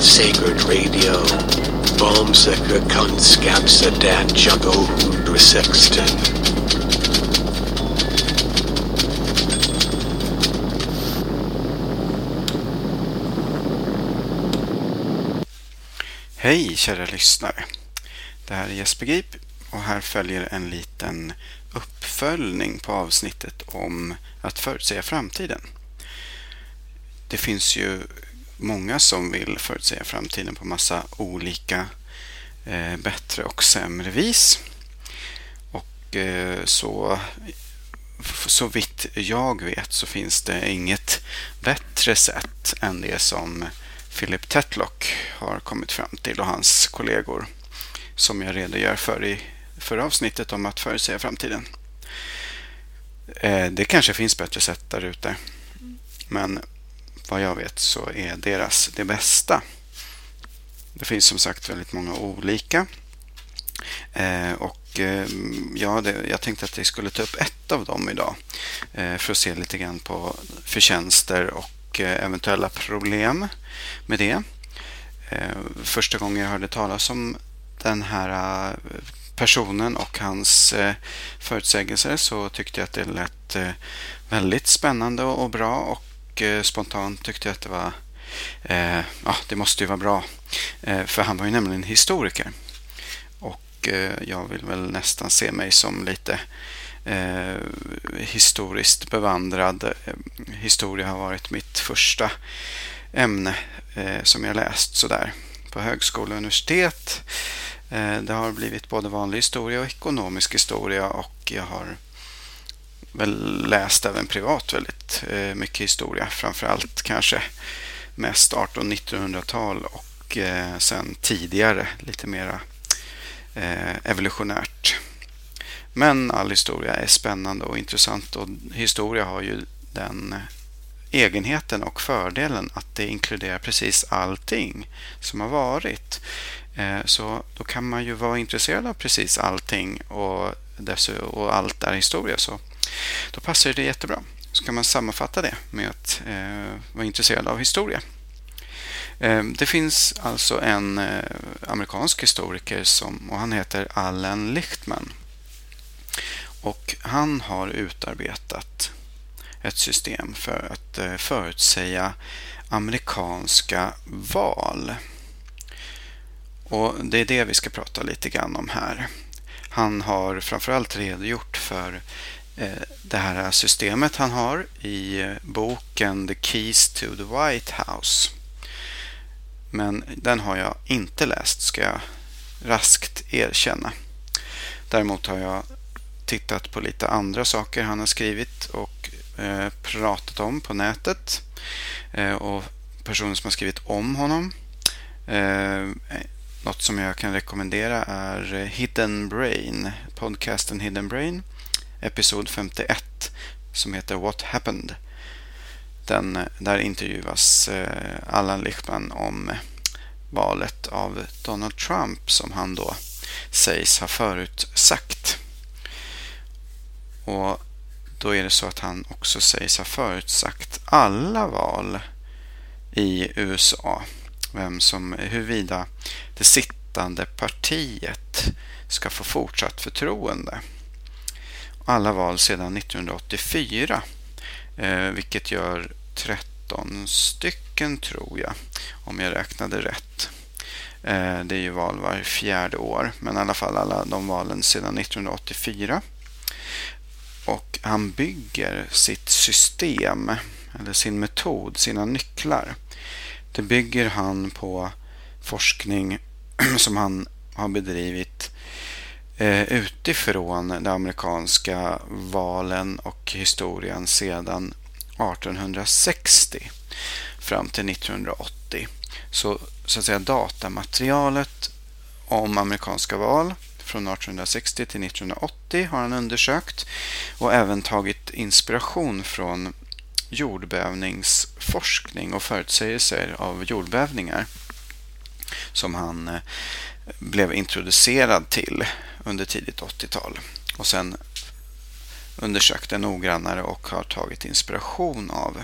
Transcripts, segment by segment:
at Sacred Radio. Bombsäker kunskapsa dat jago 116. Hej kära lyssnare. Det här är Jesper Grip och här följer en liten uppföljning på avsnittet om att förutsäga framtiden. Det finns ju många som vill förutsäga framtiden på massa olika eh, bättre och sämre vis. Och eh, så, så vitt jag vet så finns det inget bättre sätt än det som Philip Tetlock har kommit fram till och hans kollegor som jag redogör för i förra avsnittet om att förutsäga framtiden. Eh, det kanske finns bättre sätt där ute. Men vad jag vet så är deras det bästa. Det finns som sagt väldigt många olika. Eh, och eh, ja, det, jag tänkte att jag skulle ta upp ett av dem idag eh, för att se lite grann på förtjänster och eh, eventuella problem med det. Eh, första gången jag hörde talas om den här eh, personen och hans förutsägelser så tyckte jag att det lät väldigt spännande och bra och Eh, spontant tyckte jag att det var eh, ja, det måste ju vara bra. Eh, för han var ju nämligen historiker. Och eh, jag vill väl nästan se mig som lite eh, historiskt bevandrad. Eh, historia har varit mitt första ämne eh, som jag läst sådär på högskola och universitet. Eh, det har blivit både vanlig historia och ekonomisk historia och jag har väl läst även privat väldigt eh, mycket historia. Framförallt kanske mest 1800-1900-tal och eh, sen tidigare lite mera eh, evolutionärt. Men all historia är spännande och intressant och historia har ju den egenheten och fördelen att det inkluderar precis allting som har varit. Så då kan man ju vara intresserad av precis allting och, och allt är historia. Så då passar det jättebra. Så kan man sammanfatta det med att eh, vara intresserad av historia. Eh, det finns alltså en eh, amerikansk historiker som, och han heter Allen Lichtman. Och han har utarbetat ett system för att eh, förutsäga amerikanska val. Och Det är det vi ska prata lite grann om här. Han har framförallt redogjort för Eh, det här systemet han har i eh, boken The Keys to the White House. Men den har jag inte läst, ska jag raskt erkänna. Däremot har jag tittat på lite andra saker han har skrivit och eh, pratat om på nätet. och personer som har skrivit om honom. något som jag kan rekommendera är Hidden Brain, podcasten Hidden Brain episod 51 som heter What Happened. Den, där intervjuas eh, Allan Lichtman om valet av Donald Trump som han då sägs ha förutsagt. Och då är det så att han också sägs ha förutsagt alla val i USA. Vem som, huruvida det sittande partiet ska få fortsatt förtroende alla val sedan 1984. Eh, vilket gör 13 stycken tror jag, om jag räknade rätt. Eh, det är ju val var fjärde år, men i alla fall alla de valen sedan 1984. Och han bygger sitt system, eller sin metod, sina nycklar. Det bygger han på forskning som han har bedrivit Eh, utifrån de amerikanska valen och historien sedan 1860 fram till 1980. Så, så att säga datamaterialet om amerikanska val från 1860 till 1980 har han undersökt och även tagit inspiration från jordbävningsforskning och förutsägelser av jordbävningar som han eh, blev introducerad till under tidigt 80-tal. Och sen undersökt det noggrannare och har tagit inspiration av.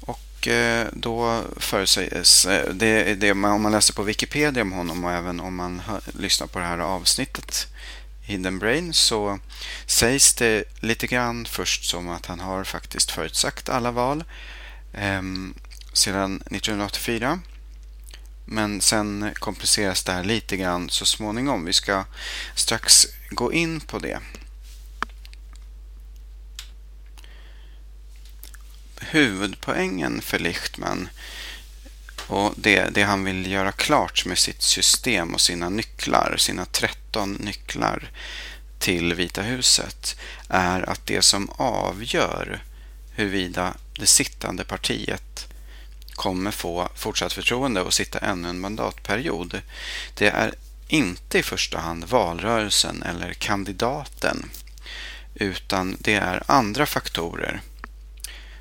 Och eh, då förutsägs, eh, det, det, om man läser på Wikipedia om honom och även om man hör, lyssnar på det här avsnittet Hidden Brain så sägs det lite grann först som att han har faktiskt förutsagt alla val eh, sedan 1984. Men sen kompliceras det här lite grann så småningom. Vi ska strax gå in på det. huvudpoängen för Lichtman och det, det han vill göra klart med sitt system och sina nycklar, sina 13 nycklar till Vita huset är att det som avgör huruvida det sittande partiet kommer få fortsatt förtroende och sitta ännu en mandatperiod. Det är inte i första hand valrörelsen eller kandidaten utan det är andra faktorer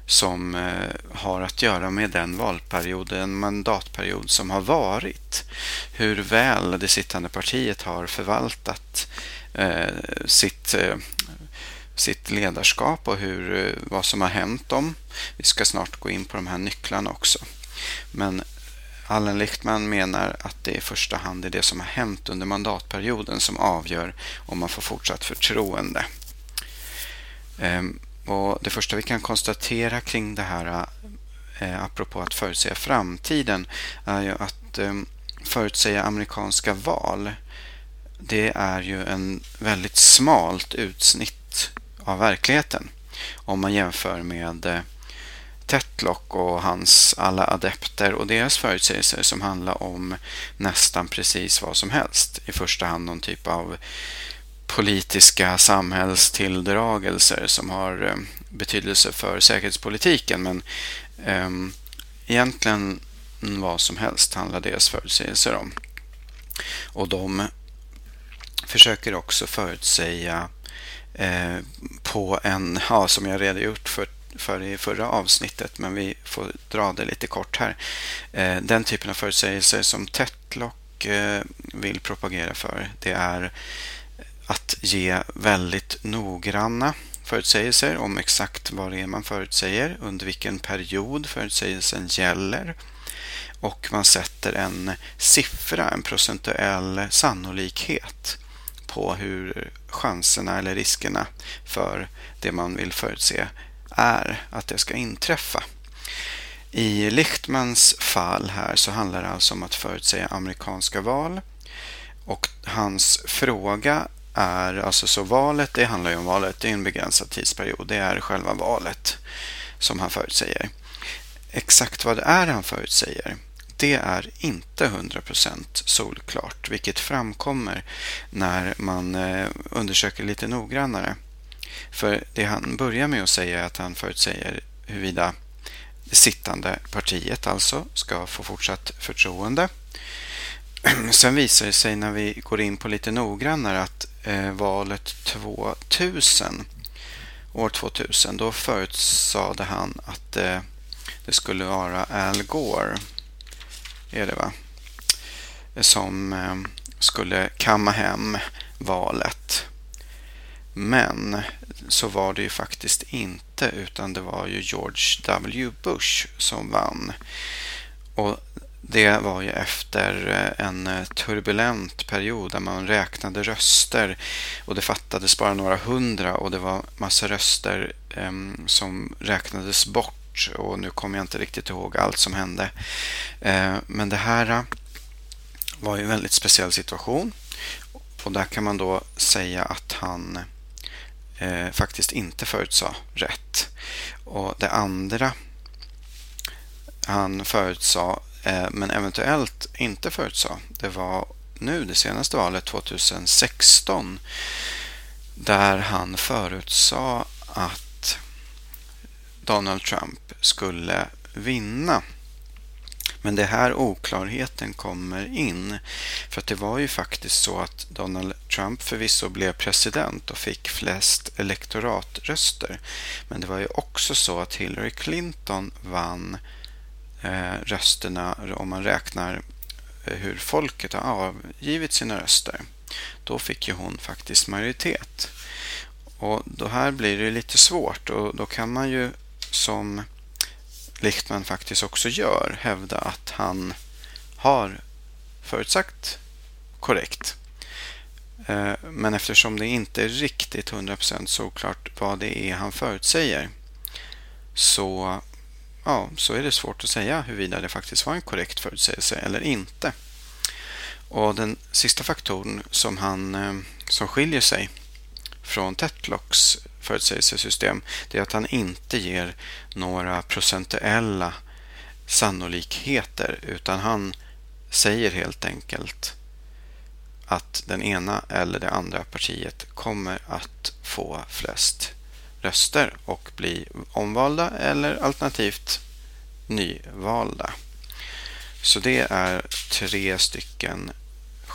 som eh, har att göra med den valperiod, den mandatperiod som har varit. Hur väl det sittande partiet har förvaltat eh, sitt, eh, sitt ledarskap och hur, eh, vad som har hänt dem. Vi ska snart gå in på de här nycklarna också. Men Allen Lichtman menar att det i första hand är det som har hänt under mandatperioden som avgör om man får fortsatt förtroende. Ehm, och Det första vi kan konstatera kring det här, eh, apropå att förutsäga framtiden, är ju att ehm, förutsäga amerikanska val, det är ju en väldigt smalt utsnitt av verkligheten om man jämför med eh, Tetlock och hans alla adepter och deras förutsägelser som handlar om nästan precis vad som helst. I första hand någon typ av politiska samhällstilldragelser som har eh, betydelse för säkerhetspolitiken. Men um, egentligen vad som helst handlar deras förutsägelser om. Och de försöker också förutsäga eh, på en, ja, som jag redogjort för, för i förra avsnittet, men vi får dra det lite kort här. Eh, den typen av förutsägelser som Tetlock eh, vill propagera för, det är att ge väldigt noggranna förutsägelser om exakt vad det är man förutsäger, under vilken period förutsägelsen gäller och man sätter en siffra, en procentuell sannolikhet på hur chanserna eller riskerna för det man vill förutse är att det ska inträffa. I Lichtmans fall här så handlar det alltså om att förutsäga amerikanska val och hans fråga är, alltså så valet, det handlar ju om valet, det är en begränsad tidsperiod, det är själva valet som han förutsäger. Exakt vad det är han förutsäger, det är inte 100% solklart, vilket framkommer när man eh, undersöker lite noggrannare. För det han börjar med att säga är att han förutsäger huruvida det sittande partiet alltså ska få fortsatt förtroende. Sen visar det sig när vi går in på lite noggrannare att eh, valet 2000, år 2000, då förutsade han att eh, det skulle vara Al Gore, är det va? Som eh, skulle kamma hem valet. Men så var det ju faktiskt inte utan det var ju George W. Bush som vann. Och det var ju efter eh, en eh, turbulent period där man räknade röster och det fattades bara några hundra och det var massa röster som räknades bort och nu kommer jag inte riktigt ihåg allt som hände. Eh, men det här eh, var ju en väldigt speciell situation och där kan man då säga att han eh, faktiskt inte förutsade rätt. Och det andra han förutsade men eventuellt inte förutsade, det var nu det senaste valet 2016 där han förutsade att Donald Trump skulle vinna. Men det är här oklarheten kommer in. För att det var ju faktiskt så att Donald Trump förvisso blev president och fick flest elektoratröster. Men det var ju också så att Hillary Clinton vann Eh, rösterna om man räknar eh, hur folket har avgivit sina röster. Då fick ju hon faktiskt majoritet. Och då här blir det lite svårt och då kan man ju som Lichtman faktiskt också gör, hävda att han har förutsagt korrekt. Eh, men eftersom det inte är riktigt 100% såklart vad det är han förutsäger så, ja, så är det svårt att säga huruvida det faktiskt var en korrekt förutsägelse eller inte. Och den sista faktorn som, han, eh, som skiljer sig från Tetlocks förutsägelsesystem det är att han inte ger några procentuella sannolikheter utan han säger helt enkelt att den ena eller det andra partiet kommer att få flest röster och bli omvalda eller alternativt nyvalda. Så det är tre stycken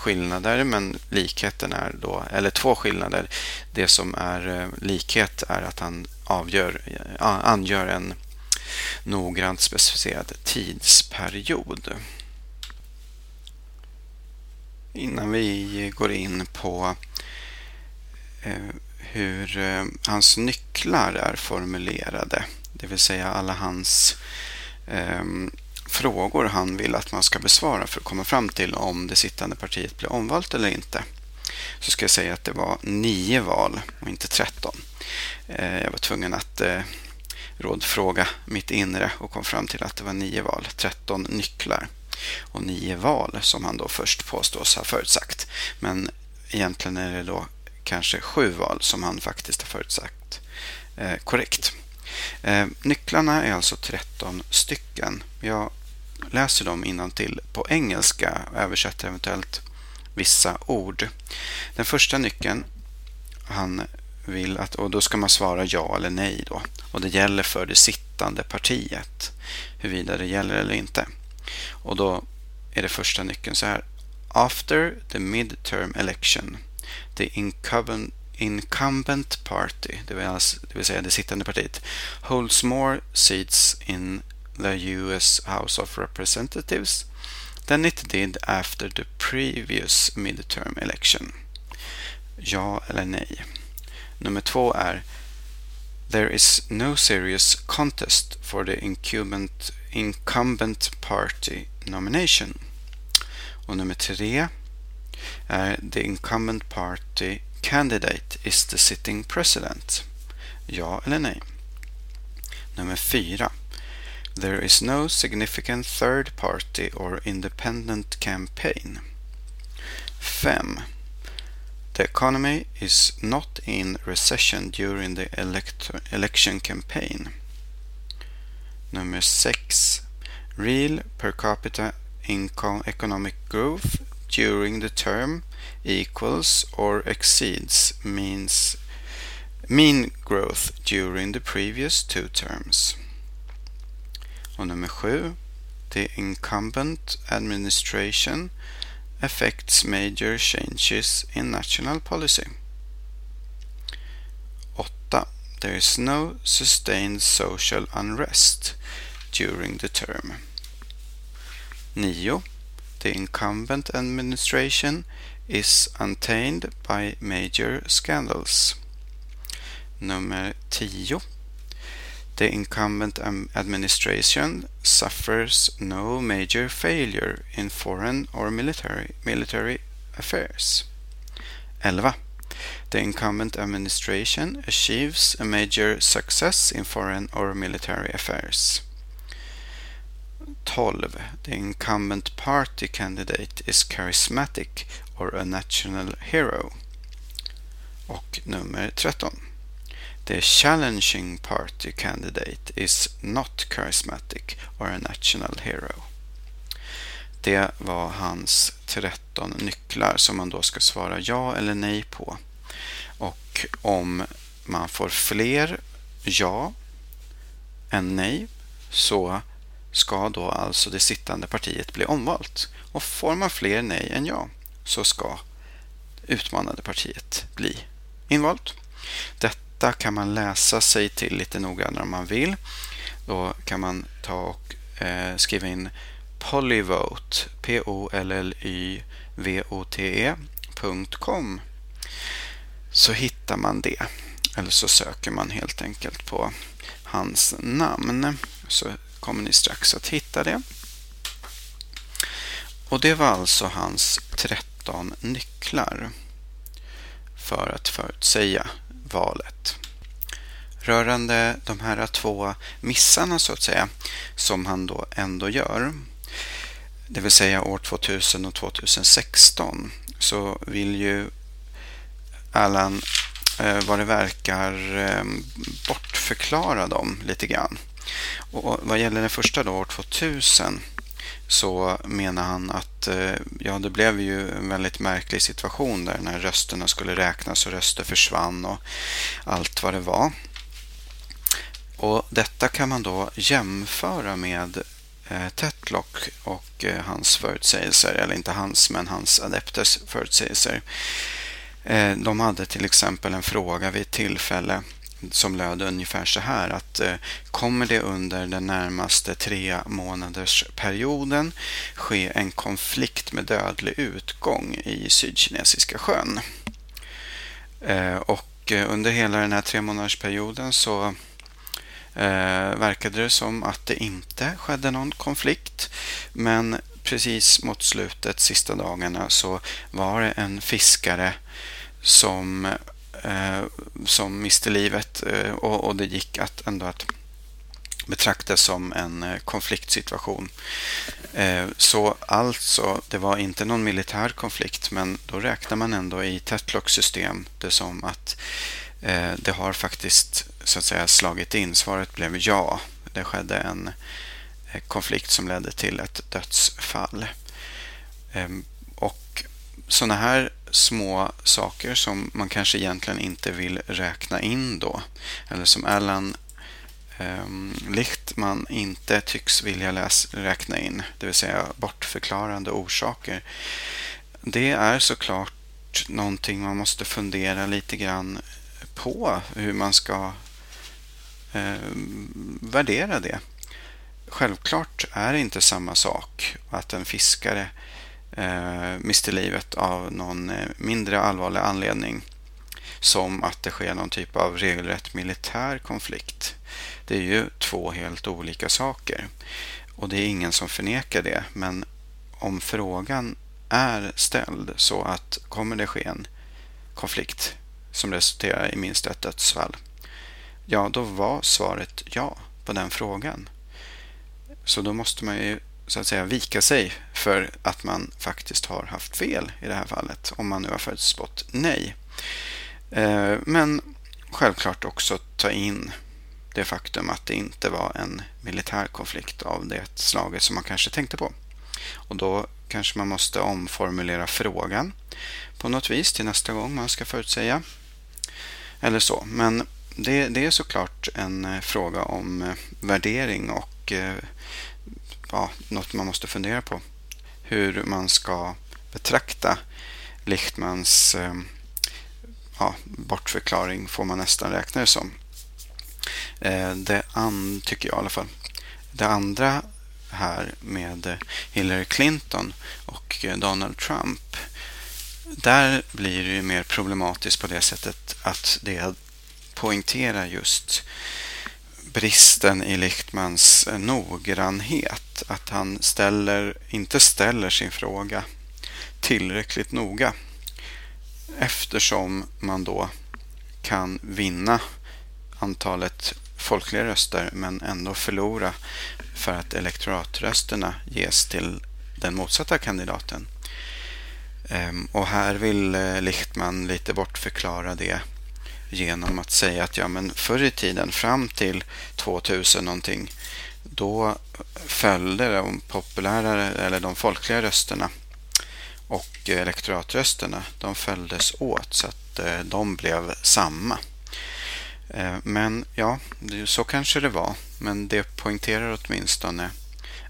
skillnader men likheten är då, eller två skillnader. Det som är eh, likhet är att han avgör, eh, angör en noggrant specificerad tidsperiod. Innan vi går in på eh, hur hans nycklar är formulerade, det vill säga alla hans ehm, frågor han vill att man ska besvara för att komma fram till om det sittande partiet blir omvalt eller inte. Så ska jag säga att det var nio val och inte tretton. Eh, jag var tvungen att eh, rådfråga mitt inre och kom fram till att det var nio val, tretton nycklar och nio val som han då först påstås ha förutsagt. Men egentligen är det då kanske sju val som han faktiskt har förutsagt eh, korrekt. Eh, nycklarna är alltså 13 stycken. Jag läser dem till på engelska och översätter eventuellt vissa ord. Den första nyckeln, han vill att, och då ska man svara ja eller nej då. Och det gäller för det sittande partiet, huruvida det gäller eller inte. Och då är det första nyckeln så här. After the midterm election, the incumbent, incumbent party, det vill, det vill säga det sittande partiet, holds more seats in the US House of Representatives than it did after the previous midterm election. Ja eller nej? Nummer två är There is no serious contest for the incumbent, incumbent party nomination. Och nummer tre är The incumbent party candidate is the sitting president. Ja eller nej? Nummer fyra. There is no significant third party or independent campaign. 5. The economy is not in recession during the elect election campaign. Number 6. Real per capita income economic growth during the term equals or exceeds means mean growth during the previous two terms. Och nummer sju, the incumbent administration affects major changes in national policy. 8. There is no sustained social unrest during the term. 9. The incumbent administration is untainted by major scandals. Nummer 10. The incumbent administration suffers no major failure in foreign or military, military affairs. 11. The incumbent administration achieves a major success in foreign or military affairs. 12. The incumbent party candidate is charismatic or a national hero. Och nummer 13. The challenging party candidate is not charismatic or a national hero. Det var hans 13 nycklar som man då ska svara ja eller nej på. Och om man får fler ja än nej så ska då alltså det sittande partiet bli omvalt. Och får man fler nej än ja så ska utmanande partiet bli invalt. Detta detta kan man läsa sig till lite noggrannare om man vill. Då kan man ta och eh, skriva in polyvote, P-O-L-L-Y-V-O-T-E.com så hittar man det. Eller så söker man helt enkelt på hans namn så kommer ni strax att hitta det. Och det var alltså hans 13 nycklar för att förutsäga valet. Rörande de här två missarna så att säga, som han då ändå gör, det vill säga år 2000 och 2016, så vill ju Allan eh, vad det verkar eh, bortförklara dem lite grann. Och vad gäller den första då, år 2000, så menar han att eh, ja, det blev ju en väldigt märklig situation där när rösterna skulle räknas och röster försvann och allt vad det var. Och Detta kan man då jämföra med eh, Tetlock och eh, hans förutsägelser, eller inte hans, men hans adepters förutsägelser. De hade till exempel en fråga vid ett tillfälle som löd ungefär så här att eh, kommer det under den närmaste tre månaders perioden ske en konflikt med dödlig utgång i Sydkinesiska sjön. Eh, och eh, under hela den här tre månaders perioden så verkade det som att det inte skedde någon konflikt. Men precis mot slutet, sista dagarna, så var det en fiskare som, Eh, som miste livet eh, och, det gick att ändå att betrakta som en eh, konfliktsituation. Så alltså, det var inte någon militär konflikt men då räknar man ändå i Tetlock system det som att det har faktiskt så att säga slagit in. Svaret blev ja. Det skedde en konflikt som ledde till ett dödsfall. Ehm, och sådana här små saker som man kanske egentligen inte vill räkna in då. Eller som Alan eh, Lichtman inte tycks vilja läs, räkna in, det vill säga bortförklarande orsaker. Det är såklart någonting man måste fundera lite grann på hur man ska eh, värdera det. Självklart är det inte samma sak att en fiskare eh, mister livet av någon eh, mindre allvarlig anledning som att det sker någon typ av regelrätt militär konflikt. Det är ju två helt olika saker och det är ingen som förnekar det. Men om frågan är ställd så att kommer det ske en konflikt som resulterar i minst ett dödsfall? Ja, då var svaret ja på den frågan. Så då måste man ju så att säga vika sig för att man faktiskt har haft fel i det här fallet, om man nu har förutspått nej. Eh, men självklart också ta in det faktum att det inte var en militär konflikt av det slaget som man kanske tänkte på. Och då kanske man måste omformulera frågan på något vis till nästa gång man ska förutsäga. Eller så. Men det, det är såklart en eh, fråga om eh, värdering och ja, något man måste fundera på. Hur man ska betrakta Lichtmans eh, ja, bortförklaring får man nästan räkna det som. Eh, det an, tycker jag i alla fall. Det andra här med Hillary Clinton och eh, Donald Trump. Där blir det ju mer problematiskt på det sättet att det poängterar just bristen i Lichtmans eh, noggrannhet. Att han ställer, inte ställer sin fråga tillräckligt noga. Eftersom man då kan vinna antalet folkliga röster men ändå förlora för att elektoratrösterna ges till den motsatta kandidaten. Ehm, och här vill eh, Lichtman lite bortförklara det genom att säga att ja, men förr i tiden fram till 2000 någonting då följde de populära eller de folkliga rösterna och elektoratrösterna de följdes åt så att eh, de blev samma. Eh, men ja, så kanske det var. Men det poängterar åtminstone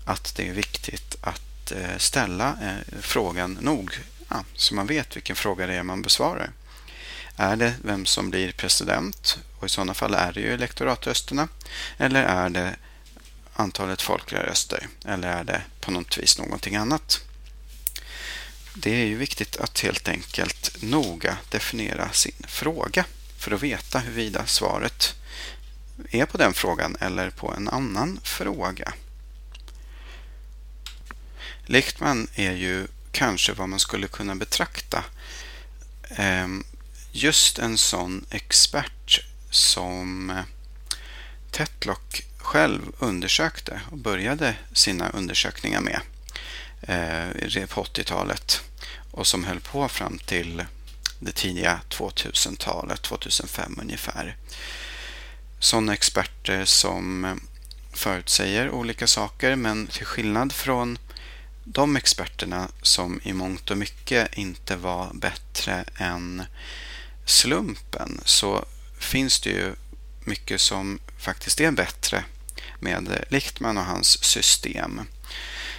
att det är viktigt att eh, ställa frågan nog så man vet vilken fråga det är man besvarar. Är det vem som blir president? Och i sådana fall är det ju elektoratrösterna. Eller är det antalet folkliga röster? Eller är det på något vis någonting annat? Det är ju viktigt att helt enkelt noga definiera sin fråga för att veta huruvida svaret är på den frågan eller på en annan fråga. Lichtman är ju kanske vad man skulle kunna betrakta ehm, just en sån expert som eh, Tetlock själv undersökte och började sina undersökningar med eh, på 80-talet och som höll på fram till det tidiga 2000-talet, 2005 ungefär. Sådana experter eh, som förutsäger olika saker men till skillnad från de experterna som i mångt och mycket inte var bättre än slumpen så finns det ju mycket som faktiskt är bättre med Lichtman och hans system.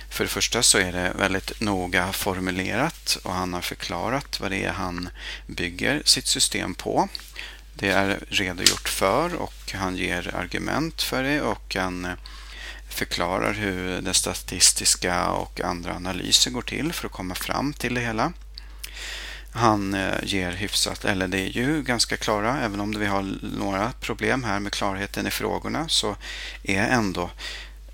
För det första så är det väldigt noga formulerat och han har förklarat vad det är han bygger sitt system på. Det är redogjort för och han ger argument för det och han förklarar hur det statistiska och andra analyser går till för att komma fram till det hela. Han eh, ger hyfsat, eller det är ju ganska klara, även om vi har några problem här med klarheten i frågorna så är ändå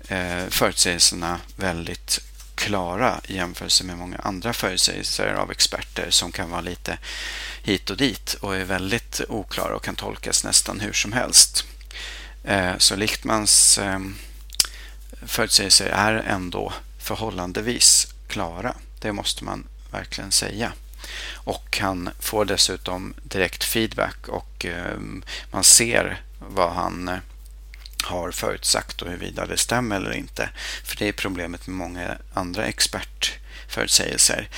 eh, förutsägelserna väldigt klara i jämförelse med många andra förutsägelser av experter som kan vara lite hit och dit och är väldigt oklara och kan tolkas nästan hur som helst. Eh, så Lichtmans förutsägelser är ändå förhållandevis klara. Det måste man verkligen säga. Och han får dessutom direkt feedback och ehm, man ser vad han eh, har förutsagt och huruvida det stämmer eller inte. För det är problemet med många andra expertförutsägelser.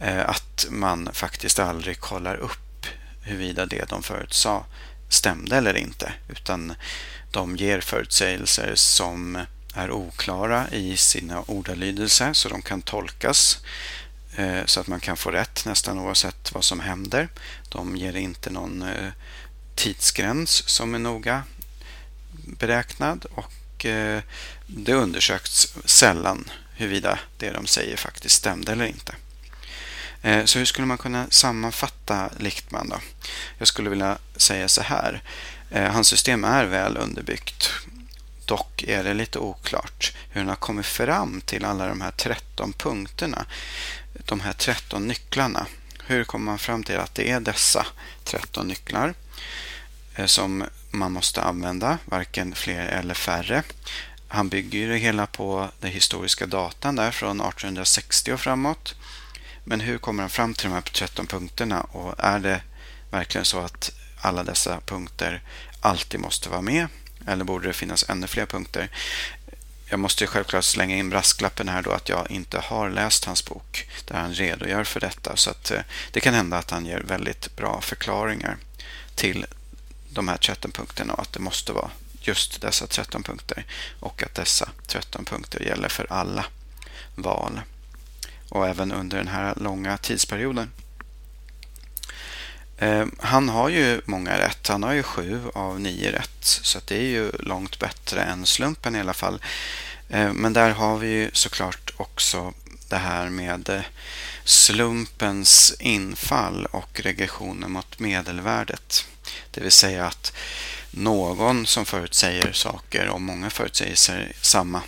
Eh, att man faktiskt aldrig kollar upp huruvida det de förutsade stämde eller inte. Utan de ger förutsägelser som är oklara i sina ordalydelser så de kan tolkas Eh, så att man kan få rätt nästan oavsett vad som händer. De ger inte någon eh, tidsgräns som är noga beräknad och eh, det undersöks sällan huruvida det de säger faktiskt stämde eller inte. Så hur skulle man kunna sammanfatta Lichtman då? Jag skulle vilja säga så här. Hans system är väl underbyggt. Dock är det lite oklart hur han har kommit fram till alla de här 13 punkterna de här 13 nycklarna. Hur kommer man fram till att det är dessa 13 nycklar eh, som man måste använda, varken fler eller färre. Han bygger det hela på den historiska datan där från 1860 och framåt. Men hur kommer han fram till de här 13 punkterna och är det verkligen så att alla dessa punkter alltid måste vara med? Eller borde det finnas ännu fler punkter? Jag måste självklart slänga in brasklappen här då att jag inte har läst hans bok där han redogör för detta. Så att eh, det kan hända att han ger väldigt bra förklaringar till de här 13 punkterna och att det måste vara just dessa 13 punkter och att dessa 13 punkter gäller för alla val och även under den här långa tidsperioden. Eh, han har ju många rätt. Han har ju sju av nio rätt. Så det är ju långt bättre än slumpen i alla fall. Eh, men där har vi ju såklart också det här med eh, slumpens infall och regressionen mot medelvärdet. Det vill säga att någon som förutsäger saker och många förutsäger samma,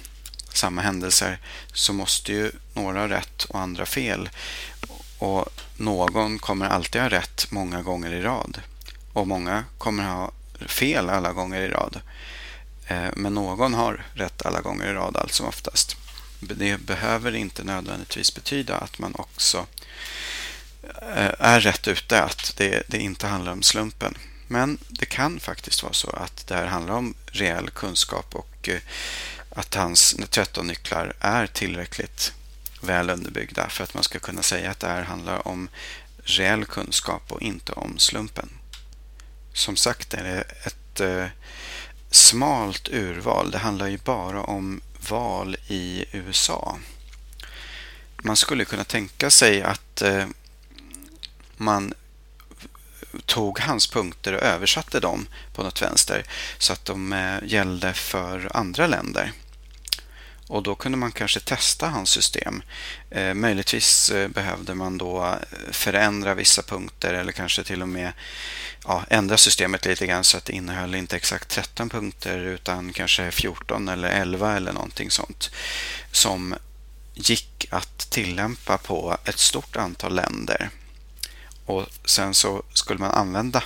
samma händelser så måste ju några rätt och andra fel. Och någon kommer alltid ha rätt många gånger i rad. Och många kommer ha fel alla gånger i rad. Eh, men någon har rätt alla gånger i rad allt som oftast. Det behöver inte nödvändigtvis betyda att man också eh, är rätt ute, att det, det inte handlar om slumpen. Men det kan faktiskt vara så att det här handlar om reell kunskap och eh, att hans 13 nycklar är tillräckligt väl underbyggda för att man ska kunna säga att det här handlar om reell kunskap och inte om slumpen. Som sagt är det ett eh, smalt urval. Det handlar ju bara om val i USA. Man skulle kunna tänka sig att eh, man tog hans punkter och översatte dem på något vänster så att de eh, gällde för andra länder. Och då kunde man kanske testa hans system. Eh, möjligtvis eh, behövde man då eh, förändra vissa punkter eller kanske till och med ja, ändra systemet lite grann så att det innehöll inte exakt 13 punkter utan kanske 14 eller 11 eller någonting sånt. Som gick att tillämpa på ett stort antal länder. Och sen så skulle man använda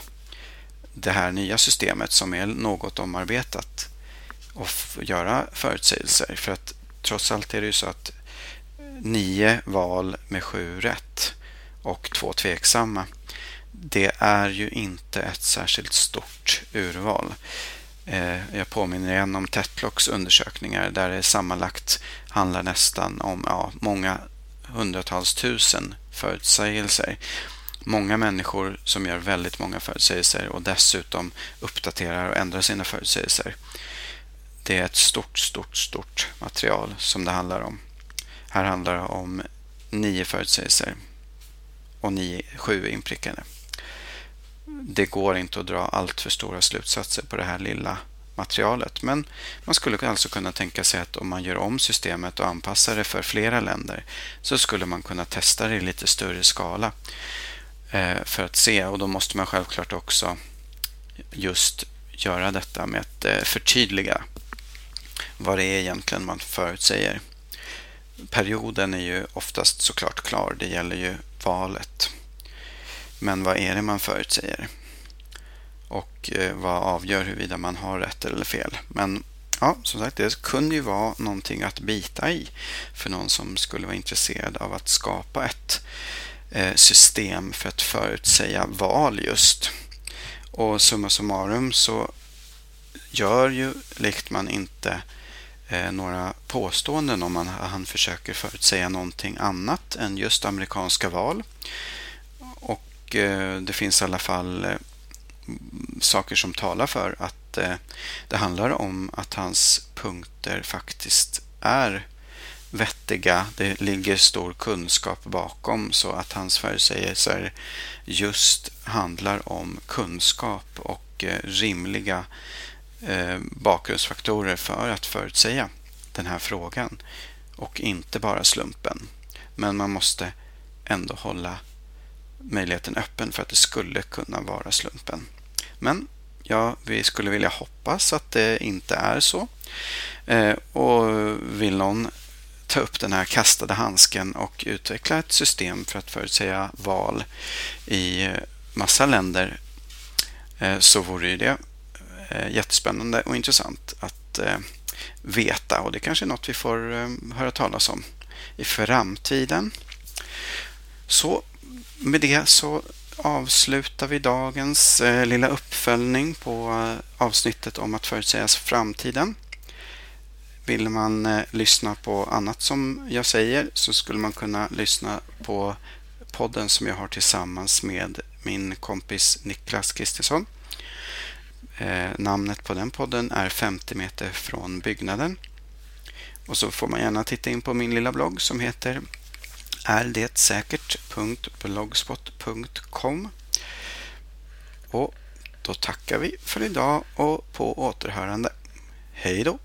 det här nya systemet som är något omarbetat och göra förutsägelser. För att trots allt är det ju så att nio val med sju rätt och två tveksamma det är ju inte ett särskilt stort urval. Eh, jag påminner igen om Tetlocks undersökningar där det sammanlagt handlar nästan om ja, många hundratals tusen förutsägelser. Många människor som gör väldigt många förutsägelser och dessutom uppdaterar och ändrar sina förutsägelser. Det är ett stort, stort, stort material som det handlar om. Här handlar det om nio förutsägelser och nio, sju inprickade. Det går inte att dra allt för stora slutsatser på det här lilla materialet. Men man skulle alltså kunna tänka sig att om man gör om systemet och anpassar det för flera länder så skulle man kunna testa det i lite större skala eh, för att se. Och då måste man självklart också just göra detta med att eh, förtydliga vad det är egentligen man förutsäger. Perioden är ju oftast såklart klar. Det gäller ju valet. Men vad är det man förutsäger? Och eh, vad avgör huruvida man har rätt eller fel? Men ja, som sagt, det kunde ju vara någonting att bita i för någon som skulle vara intresserad av att skapa ett eh, system för att förutsäga val just. Och summa summarum så gör ju Lichtman inte eh, Eh, några påståenden om att han försöker förutsäga någonting annat än just amerikanska val. Och eh, det finns i alla fall eh, saker som talar för att eh, det handlar om att hans punkter faktiskt är vettiga. Det ligger stor kunskap bakom så att hans förutsägelser just handlar om kunskap och eh, rimliga Eh, bakgrundsfaktorer för att förutsäga den här frågan och inte bara slumpen. Men man måste ändå hålla möjligheten öppen för att det skulle kunna vara slumpen. Men ja, vi skulle vilja hoppas att det inte är så. Eh, och vill någon ta upp den här kastade handsken och utveckla ett system för att förutsäga val i eh, massa länder så vore det Eh, jättespännande och intressant att eh, veta och det kanske är något vi får eh, höra talas om i framtiden. Så med det så avslutar vi dagens eh, lilla uppföljning på eh, avsnittet om att förutsäga framtiden. Vill man eh, lyssna på annat som jag säger så skulle man kunna lyssna på podden som jag har tillsammans med min kompis Niklas Kristersson. Eh, namnet på den podden är 50 meter från byggnaden. Och så får man gärna titta in på min lilla blogg som heter ärdetsäkert.blogspot.com Och då tackar vi för idag och på återhörande. Hej då!